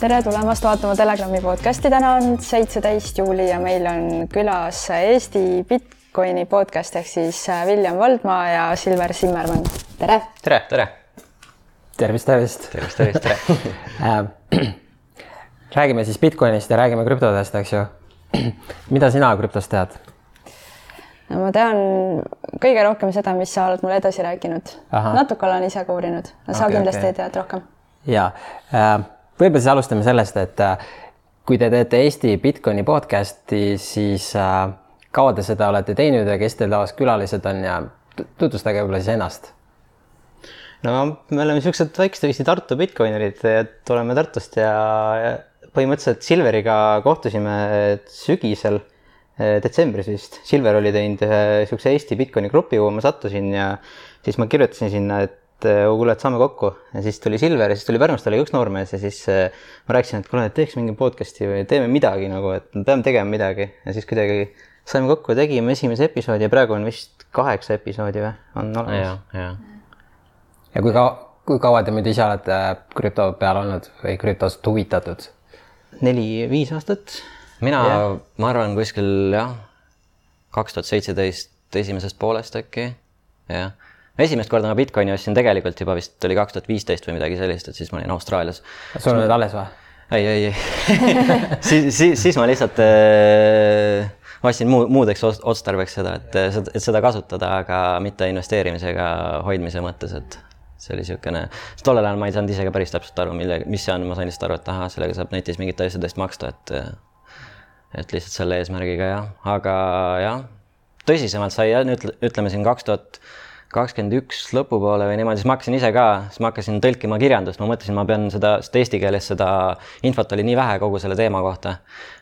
tere tulemast vaatama Telegrami podcasti, täna on seitseteist juuli ja meil on külas Eesti Bitcoini podcast ehk siis William Valdmaa ja Silver Zimmermann. tere. tere, tere. tervist, tervist. tervist, tervist, tere räägime siis Bitcoinist ja räägime krüptodest, eks ju. mida sina krüptost tead? no ma tean kõige rohkem seda, mis sa oled mulle edasi rääkinud. natuke olen ise ka uurinud, sa okay, kindlasti okay. tead rohkem. ja äh, võib-olla siis alustame sellest, et äh, kui te teete Eesti Bitcoini podcast'i, siis äh, kaua te seda olete teinud ja kes teil taas külalised on ja tutvustage võib-olla siis ennast. no me oleme niisugused väikesed Tartu Bitcoinerid, et oleme Tartust ja, ja põhimõtteliselt Silveriga kohtusime sügisel Eh, detsembris vist, Silver oli teinud ühe niisuguse Eesti Bitcoini grupi, kuhu ma sattusin ja siis ma kirjutasin sinna, et eh, kuule, et saame kokku ja siis tuli Silver ja siis tuli Pärnust oli üks noormees ja siis eh, ma rääkisin, et kuule, et teeks mingi podcast'i või teeme midagi nagu, et me peame tegema midagi ja siis kuidagi saime kokku tegime esimese episoodi ja praegu on vist kaheksa episoodi või, on olemas. ja, ja. ja kui kaua, kui kaua te muidu ise olete krüpto peal olnud või krüptost huvitatud? neli-viis aastat mina ma arvan kuskil jah, kaks tuhat seitseteist esimesest poolest äkki, jah. Esimest korda ma Bitcoini ostsin tegelikult juba vist oli kaks tuhat viisteist või midagi sellist, et siis ma olin Austraalias. sul on nüüd alles või? ei, ei, ei siis, siis, siis ma lihtsalt äh, ostsin muu, muudeks otstarbeks seda, et, et seda kasutada, aga mitte investeerimise ega hoidmise mõttes, et see oli niisugune, tollel ajal ma ei saanud ise ka päris täpselt aru, mille, mis see on, ma sain lihtsalt aru, et ahah, sellega saab netis mingite asjade eest maksta, et et lihtsalt selle eesmärgiga jah, aga jah, tõsisemalt sai jah, ütleme siin kaks tuhat kakskümmend üks lõpupoole või niimoodi, siis ma hakkasin ise ka, siis ma hakkasin tõlkima kirjandust, ma mõtlesin, ma pean seda, sest eesti keeles seda infot oli nii vähe kogu selle teema kohta.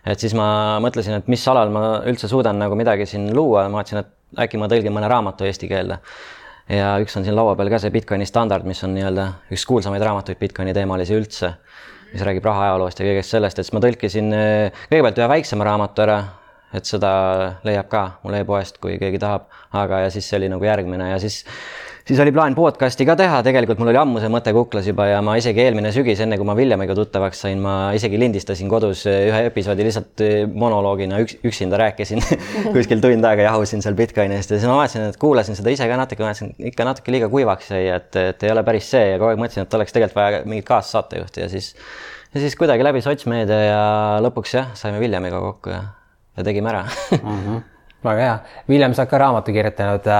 et siis ma mõtlesin, et mis alal ma üldse suudan nagu midagi siin luua, ma mõtlesin, et äkki ma tõlgin mõne raamatu eesti keelde. ja üks on siin laua peal ka see Bitcoini standard, mis on nii-öelda üks kuulsamaid raamatuid Bitcoini teemalisi üldse mis räägib raha ajaloost ja kõigest sellest, et siis ma tõlkisin eh, kõigepealt ühe väiksema raamatu ära, et seda leiab ka mul e-poest, kui keegi tahab, aga ja siis see oli nagu järgmine ja siis siis oli plaan podcast'i ka teha, tegelikult mul oli ammu see mõte kuklas juba ja ma isegi eelmine sügis, enne kui ma Villemiga tuttavaks sain, ma isegi lindistasin kodus ühe episoodi lihtsalt monoloogina üks, üksinda rääkisin kuskil tund aega jahusin seal Bitcoinist ja siis ma vaatasin, et kuulasin seda ise ka natuke, vaatasin ikka natuke liiga kuivaks jäi, et, et ei ole päris see ja kogu aeg mõtlesin, et oleks tegelikult vaja mingit kaassaatejuhti ja siis ja siis kuidagi läbi sotsmeedia ja lõpuks jah, saime Villemiga kokku ja, ja tegime ära mm. -hmm. väga hea, Villem, sa oled ka raamatu kirjutanud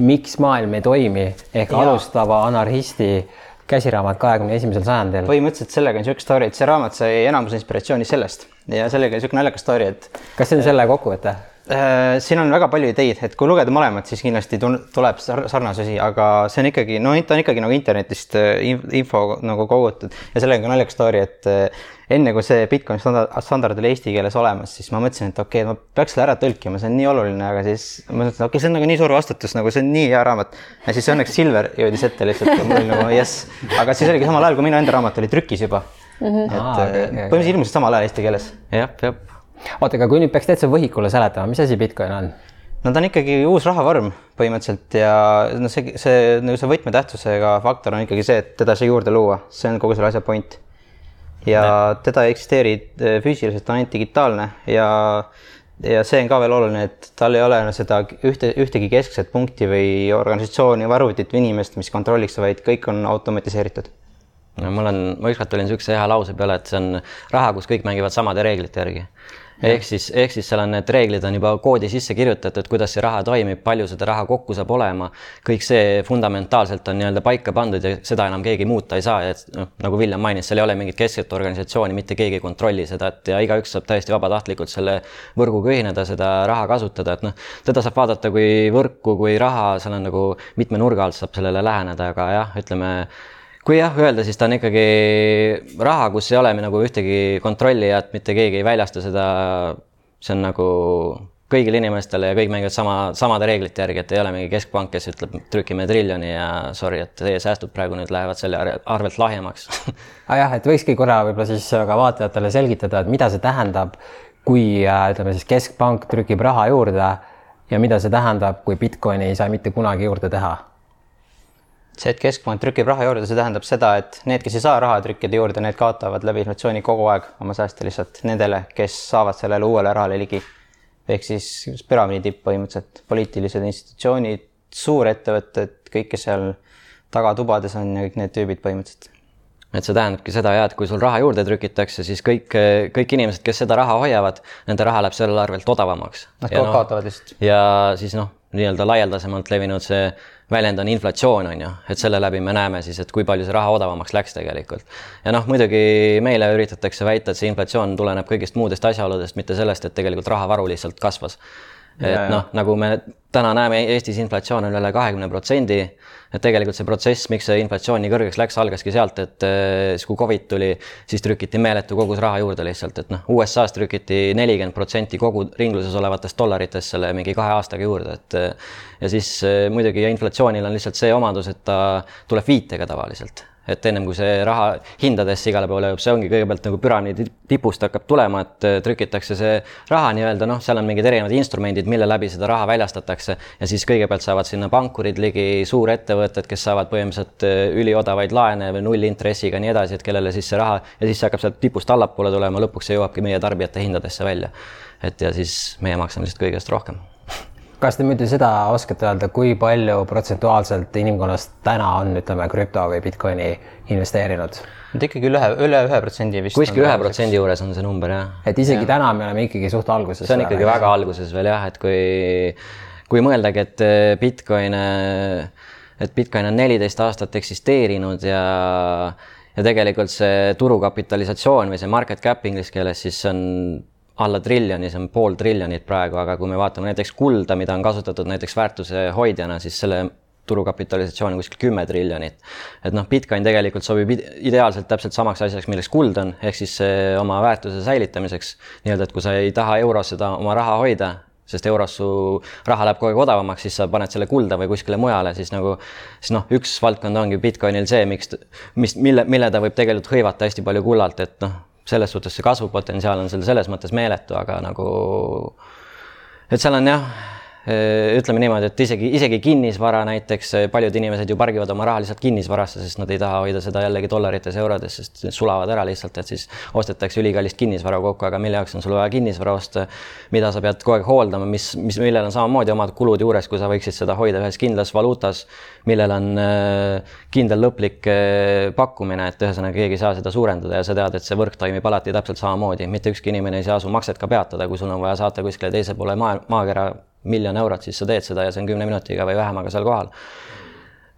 miks maailm ei toimi ehk ja. alustava anarhisti käsiraamat kahekümne esimesel sajandil. põhimõtteliselt sellega on niisugune story, et see raamat sai enamus inspiratsiooni sellest ja sellega niisugune naljakas story, et. kas see on selle kokkuvõte? Äh, siin on väga palju ideid, et kui lugeda mõlemat, siis kindlasti tuleb sarnasusi, aga see on ikkagi, no ta on ikkagi nagu internetist äh, info nagu kogutud ja sellega on naljakas story, et äh, enne kui see Bitcoin standard, standard oli eesti keeles olemas, siis ma mõtlesin, et okei okay,, ma peaks selle ära tõlkima, see on nii oluline, aga siis ma mõtlesin, et okei okay,, see on nagu nii suur vastutus, nagu see on nii hea raamat. ja siis õnneks Silver jõudis ette lihtsalt ja mul oli nagu jess, aga siis oligi samal ajal, kui minu enda raamat oli trükis juba mm. -hmm. et ah, okay, põhimõtteliselt ilmus samal ajal eesti keeles. jah, jah oota, aga kui nüüd peaks täitsa võhikule seletama, mis asi Bitcoin on? no ta on ikkagi uus rahavorm põhimõtteliselt ja no see, see nagu see võtmetähtsusega faktor on ikkagi see, et teda ei saa juurde luua, see on kogu selle asja point. ja ne. teda ei eksisteeri äh, füüsiliselt, ta on ainult digitaalne ja, ja see on ka veel oluline, et tal ei ole seda ühte, ühtegi keskset punkti või organisatsiooni või arvutit või inimest, mis kontrolliks, vaid kõik on automatiseeritud no mul on, ma ükskord tulin niisuguse hea lause peale, et see on raha, kus kõik mängivad samade reeglite järgi ehk siis, ehk siis seal on need reeglid on juba koodi sisse kirjutatud, kuidas see raha toimib, palju seda raha kokku saab olema. kõik see fundamentaalselt on nii-öelda paika pandud ja seda enam keegi muuta ei saa, et noh, nagu Villem mainis, seal ei ole mingit keskset organisatsiooni, mitte keegi ei kontrolli seda, et ja igaüks saab täiesti vabatahtlikult selle võrguga ühineda, seda raha kasutada, et noh, teda saab vaadata kui võrku, kui raha, seal on nagu mitme nurga alt saab sellele läheneda, aga jah, ütleme kui jah, öelda, siis ta on ikkagi raha, kus ei ole nagu ühtegi kontrollijat, mitte keegi ei väljasta seda. see on nagu kõigile inimestele ja kõik mängivad sama, samade reeglite järgi, et ei ole mingi keskpank, kes ütleb, trükime triljoni ja sorry, et teie säästud praegu nüüd lähevad selle arvelt lahjemaks ah jah, et võikski korra võib-olla siis ka vaatajatele selgitada, et mida see tähendab, kui äh, ütleme siis keskpank trükib raha juurde ja mida see tähendab, kui Bitcoini ei saa mitte kunagi juurde teha see, et keskpank trükib raha juurde, see tähendab seda, et need, kes ei saa raha trükkida juurde, need kaotavad läbi inflatsiooni kogu aeg oma sääste lihtsalt nendele, kes saavad sellele uuele rahale ligi. ehk siis püramiidi tipp põhimõtteliselt, poliitilised institutsioonid, suurettevõtted, kõik, kes seal tagatubades on ja kõik need tüübid põhimõtteliselt et see tähendabki seda ja et kui sul raha juurde trükitakse, siis kõik, kõik inimesed, kes seda raha hoiavad, nende raha läheb selle arvelt odavamaks. Nad no, kaotavad lihtsalt. ja siis noh, nii-öelda laialdasemalt levinud see väljend on inflatsioon, on ju, et selle läbi me näeme siis, et kui palju see raha odavamaks läks tegelikult. ja noh, muidugi meile üritatakse väita, et see inflatsioon tuleneb kõigist muudest asjaoludest, mitte sellest, et tegelikult rahavaru lihtsalt kasvas. Et noh, nagu me täna näeme, Eestis inflatsioon on üle kahekümne protsendi. Et tegelikult see protsess, miks see inflatsioon nii kõrgeks läks, algaski sealt, et äh, siis kui Covid tuli, siis trükiti meeletu kogus raha juurde lihtsalt, et noh, USA-s trükiti nelikümmend protsenti kogu ringluses olevatest dollaritest selle mingi kahe aastaga juurde, et äh, ja siis äh, muidugi inflatsioonil on lihtsalt see omadus, et ta tuleb viitega tavaliselt et ennem kui see raha hindadesse igale poole jõuab, see ongi kõigepealt nagu püramiidi tipust hakkab tulema, et äh, trükitakse see raha nii-öelda noh, seal on mingid erinevad instrumendid, mille läbi seda raha väljastatakse ja siis kõigepealt saavad sinna pankurid ligi, suurettevõtted, kes saavad põhimõtteliselt äh, üliodavaid laene või nullintressiga ja nii edasi, et kellele siis see raha ja siis see hakkab sealt tipust allapoole tulema, lõpuks see jõuabki meie tarbijate hindadesse välja. et ja siis meie maksame lihtsalt kõigest rohkem kas te muidu seda oskate öelda, kui palju protsentuaalselt inimkonnast täna on, ütleme, krüpto või Bitcoini investeerinud? et ikkagi üle, üle ühe protsendi vist. kuskil ühe protsendi juures on see number jah. et isegi ja. täna me oleme ikkagi suht alguses. see on ikkagi väga või? alguses veel jah, et kui, kui mõeldagi, et äh, Bitcoin, äh, et Bitcoin on neliteist aastat eksisteerinud ja ja tegelikult see turukapitalisatsioon või see market cap inglise keeles, siis see on alla triljoni, see on pool triljonit praegu, aga kui me vaatame näiteks kulda, mida on kasutatud näiteks väärtuse hoidjana, siis selle turukapitalisatsioon on kuskil kümme triljonit. et noh, Bitcoin tegelikult sobib ideaalselt täpselt samaks asjaks, milleks kuld on, ehk siis oma väärtuse säilitamiseks. nii-öelda, et kui sa ei taha euros seda oma raha hoida, sest euros su raha läheb kogu aeg odavamaks, siis sa paned selle kulda või kuskile mujale, siis nagu, siis noh, üks valdkond ongi Bitcoinil see, miks, mis, mille, mille ta võib tegelikult hõivata hästi palju kullalt, et noh selles suhtes see kasvupotentsiaal on seal selles mõttes meeletu, aga nagu, et seal on jah ütleme niimoodi, et isegi, isegi kinnisvara näiteks, äh, paljud inimesed ju pargivad oma raha lihtsalt kinnisvarasse, sest nad ei taha hoida seda jällegi dollarites, eurodes, sest sulavad ära lihtsalt, et siis ostetakse ülikallist kinnisvara kokku, aga mille jaoks on sul vaja kinnisvara osta, mida sa pead kogu aeg hooldama, mis, mis, millel on samamoodi omad kulud juures, kui sa võiksid seda hoida ühes kindlas valuutas, millel on äh, kindel lõplik pakkumine, et ühesõnaga keegi ei saa seda suurendada ja sa tead, et see võrk toimib alati täpselt samamoodi, mitte ükski inimene ei saa su makset ka peatada, kui sul on vaja saata kuskile teise poole maa, maakera miljon eurot, siis sa teed seda ja see on kümne minutiga või vähemaga seal kohal.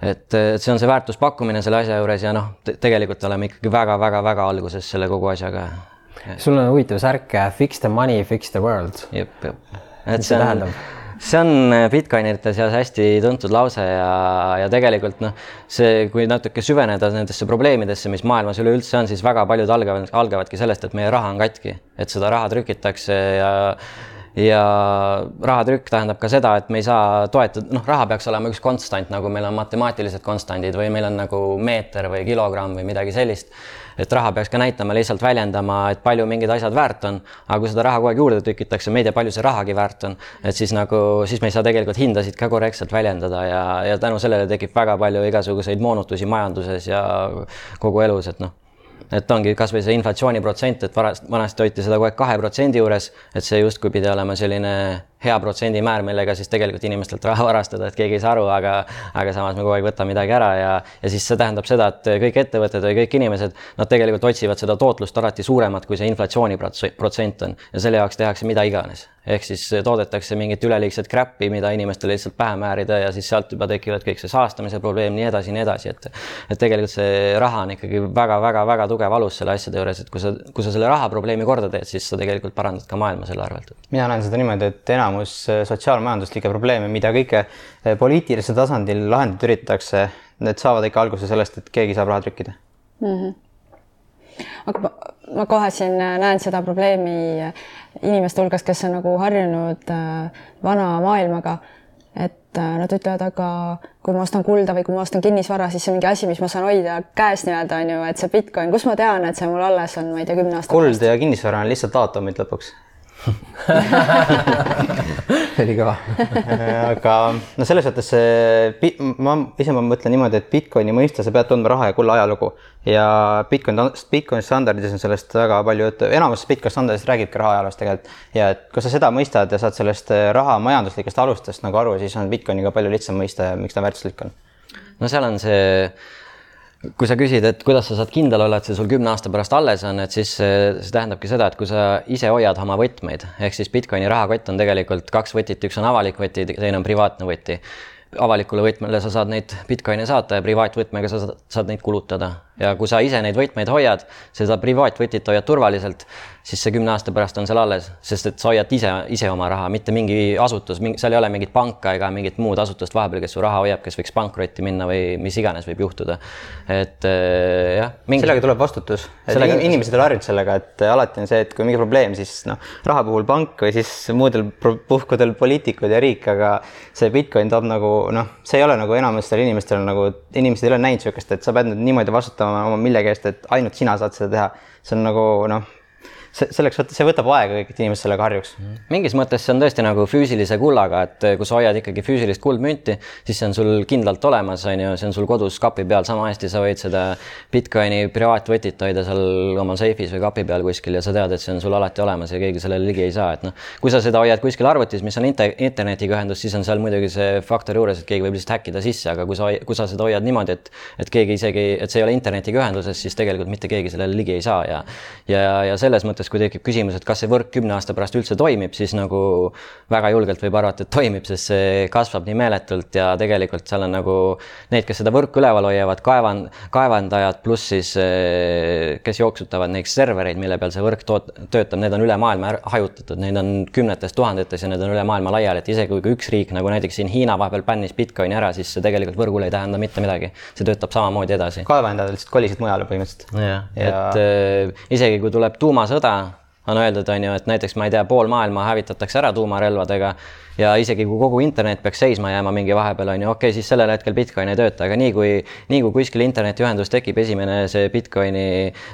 et, et see on see väärtuspakkumine selle asja juures ja noh te, tegelikult oleme ikkagi väga-väga-väga alguses selle kogu asjaga. sul on huvitav särk Fix the money, fix the world. jep, jep. et see on, see on Bitcoinite seas hästi tuntud lause ja, ja tegelikult noh, see, kui natuke süveneda nendesse probleemidesse, mis maailmas üleüldse on, siis väga paljud algavad, algavadki sellest, et meie raha on katki, et seda raha trükitakse ja ja rahatrükk tähendab ka seda, et me ei saa toetada, noh, raha peaks olema üks konstant, nagu meil on matemaatilised konstandid või meil on nagu meeter või kilogramm või midagi sellist. et raha peaks ka näitama, lihtsalt väljendama, et palju mingid asjad väärt on, aga kui seda raha kogu aeg juurde tükitakse, me ei tea, palju see rahagi väärt on, et siis nagu, siis me ei saa tegelikult hindasid ka korrektselt väljendada ja, ja tänu sellele tekib väga palju igasuguseid moonutusi majanduses ja kogu elus, et noh et ongi kasvõi see inflatsiooniprotsent, et varast, vanasti hoiti seda kogu aeg kahe protsendi juures, et see justkui pidi olema selline hea protsendimäär, millega siis tegelikult inimestelt raha varastada, et keegi ei saa aru, aga, aga samas me kogu aeg võtame midagi ära ja, ja siis see tähendab seda, et kõik ettevõtted või kõik inimesed, nad tegelikult otsivad seda tootlust alati suuremat, kui see inflatsiooniprotsent on. Ja selle jaoks tehakse mida iganes. Ehk siis toodetakse mingit üleliigset crap'i, mida inimestele lihtsalt pähe määrida ja siis sealt juba tekivad kõik see saastamise probleem, nii edasi, nii edasi, et et tegelikult see raha on ikkagi väga-väga-väga tugev alus selle asjade juures, et kui sa, kui sa selle raha probleemi korda teed, siis sa tegelikult parandad ka maailma selle arvelt. mina näen seda niimoodi, et enam enamus äh, sotsiaalmajanduslikke probleeme, mida kõige äh, poliitilisel tasandil lahendada üritatakse, need saavad ikka alguse sellest, et keegi saab raha trükkida. Mm. -hmm aga ma, ma kohe siin äh, näen seda probleemi inimeste hulgas, kes on nagu harjunud vana maailmaga, et nad ütlevad, aga kui ma ostan kulda või kui ma ostan kinnisvara, siis see on mingi asi, mis ma saan hoida käes nii-öelda on ju, et see Bitcoin, kus ma tean, et see mul alles on, ma ei tea, kümne aasta kuld ja kinnisvara on lihtsalt aatomid lõpuks oli kõva. aga no selles mõttes see, ma ise ma mõtlen niimoodi, et Bitcoini mõista sa pead tundma raha ja kulla ajalugu ja Bitcoin, Bitcoini standardis on sellest väga palju juttu, enamus Bitcoini standardist räägibki raha ajaloost tegelikult. ja et kui sa seda mõistad ja saad sellest raha majanduslikest alustest nagu aru, siis on Bitcoiniga palju lihtsam mõista ja miks ta väärtuslik on. no seal on see kui sa küsid, et kuidas sa saad kindel olla, et see sul kümne aasta pärast alles on, et siis see, tähendabki seda, et kui sa ise hoiad oma võtmeid, ehk siis Bitcoini rahakott on tegelikult kaks võtit, üks on avalik võti, teine on privaatne võti. avalikule võtmele sa saad neid Bitcoine saata ja privaatvõtmega sa saad neid kulutada ja kui sa ise neid võtmeid hoiad, seda privaatvõtit hoiad turvaliselt siis see kümne aasta pärast on seal alles, sest et sa hoiad ise, ise oma raha, mitte mingi asutus, seal ei ole mingit panka ega mingit muud asutust vahepeal, kes su raha hoiab, kes võiks pankrotti minna või mis iganes võib juhtuda. et äh, jah mingi.... sellega tuleb vastutus, sellega... inimesed ei ole harjunud sellega, et alati on see, et kui mingi probleem, siis noh, raha puhul pank või siis muudel puhkudel poliitikud ja riik, aga see Bitcoin toob nagu noh, see ei ole nagu enamustel inimestel nagu, inimesed ei ole näinud niisugust, et sa pead nüüd niimoodi vastutama oma millegi eest, et ainult sina saad seda teha. see on nagu noh see selleks, see võtab aega kõik, et inimesed sellega harjuks. mingis mõttes see on tõesti nagu füüsilise kullaga, et kui sa hoiad ikkagi füüsilist kuldmünti, siis see on sul kindlalt olemas, on ju, see on sul kodus kapi peal, sama hästi sa võid seda Bitcoini privaatvõtit hoida seal oma seifis või kapi peal kuskil ja sa tead, et see on sul alati olemas ja keegi sellele ligi ei saa, et noh, kui sa seda hoiad kuskil arvutis, mis on inter internetiga ühendus, siis on seal muidugi see faktor juures, et keegi võib lihtsalt häkkida sisse, aga kui sa, kui sa seda hoiad niimoodi, et, et keegi isegi, et see ei ole internetiga ühenduses, siis tegelikult mitte keegi sellele ligi ei saa ja, ja, ja selles mõttes mõttes, kui tekib küsimus, et kas see võrk kümne aasta pärast üldse toimib, siis nagu väga julgelt võib arvata, et toimib, sest see kasvab nii meeletult ja tegelikult seal on nagu need, kes seda võrku üleval hoiavad, kaevan-, kaevandajad, pluss siis kes jooksutavad neid servereid, mille peal see võrk toot-, töötab, need on üle maailma hajutatud, neid on kümnetes tuhandetes ja need on üle maailma laiali, et isegi kui üks riik nagu näiteks siin Hiina vahepeal bännis Bitcoini ära, siis see tegelikult võrgule ei tähenda mitte midagi. see töötab samamoodi edasi. kaevandajad lihtsalt kolisid mujale põhimõtteliselt. jah ja..., et äh, isegi kui tuleb tuumasõda, on öeldud, on ju, et näiteks ma ei tea, pool maailma hävitatakse ära tuumarelvadega ja isegi kui kogu internet peaks seisma jääma mingi vahepeal on ju, okei okay,, siis sellel hetkel Bitcoin ei tööta, aga nii kui, nii kui kuskil internetiühendus tekib, esimene see Bitcoini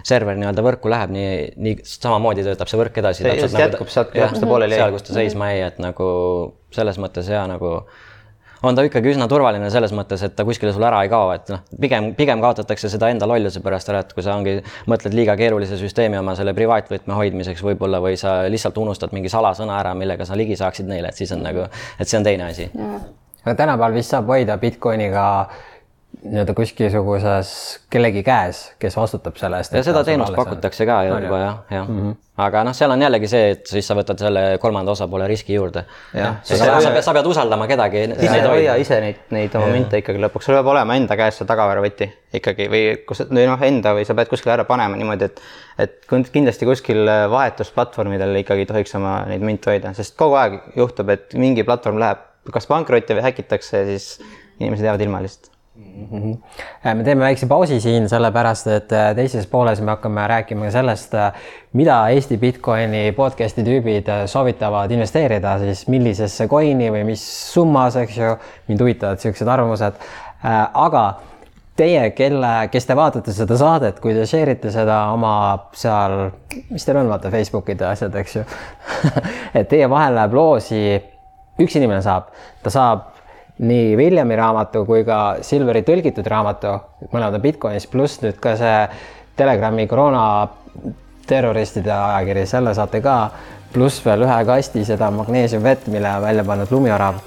server nii-öelda võrku läheb, nii, nii samamoodi töötab see võrk edasi. nagu sealt, kus ta pooleli jäi. seal, kus ta seisma jäi, et nagu selles mõttes ja nagu on ta ikkagi üsna turvaline selles mõttes, et ta kuskile sul ära ei kao, et noh, pigem, pigem kaotatakse seda enda lolluse pärast ära, et kui sa ongi, mõtled liiga keerulise süsteemi oma selle privaatvõtme hoidmiseks võib-olla või sa lihtsalt unustad mingi salasõna ära, millega sa ligi saaksid neile, et siis on nagu, et see on teine asi. aga tänapäeval vist saab hoida Bitcoiniga nii-öelda kuskilsuguses kellegi käes, kes vastutab selle eest. ja seda teenust pakutakse ka juba jah, jah mm. -hmm. Aga noh, seal on jällegi see, et siis sa võtad selle kolmanda osapoole riski juurde. Sa, sa, sa pead usaldama kedagi. sa ei hoia ise neid, neid oma münte ikkagi lõpuks, sul peab olema enda käes see tagavaravõti ikkagi või kus, või noh, enda või sa pead kuskile ära panema niimoodi, et et kindlasti kuskil vahetusplatvormidel ikkagi ei tohiks oma neid münte hoida, sest kogu aeg juhtub, et mingi platvorm läheb kas pankrotti või häkitakse siis inimesed jäävad ilma lihtsalt. Me teeme väikse pausi siin, sellepärast et äh, teises pooles me hakkame rääkima sellest, äh, mida Eesti Bitcoini podcast'i tüübid soovitavad investeerida siis millisesse coin'i või mis summas, eks ju. mind huvitavad siuksed arvamused. aga teie, kelle, kes te vaatate seda saadet, kui te share ite seda oma seal, mis teil on, vaata Facebookide asjad, eks ju et teie vahel läheb loosi, üks inimene saab, ta saab nii Williami raamatu kui ka Silveri tõlgitud raamatu, mõlemad on Bitcoinis, pluss nüüd ka see Telegrami koroona terroristide ajakiri, selle saate ka, pluss veel ühe kasti seda magneesiumvett, mille on välja pannud Lumiorav.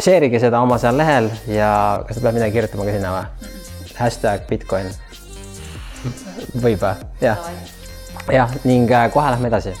Share ige seda oma seal lehel ja kas peab midagi kirjutama ka sinna või? hashtag Bitcoin. võib või? jah. jah, ning äh, kohe lähme edasi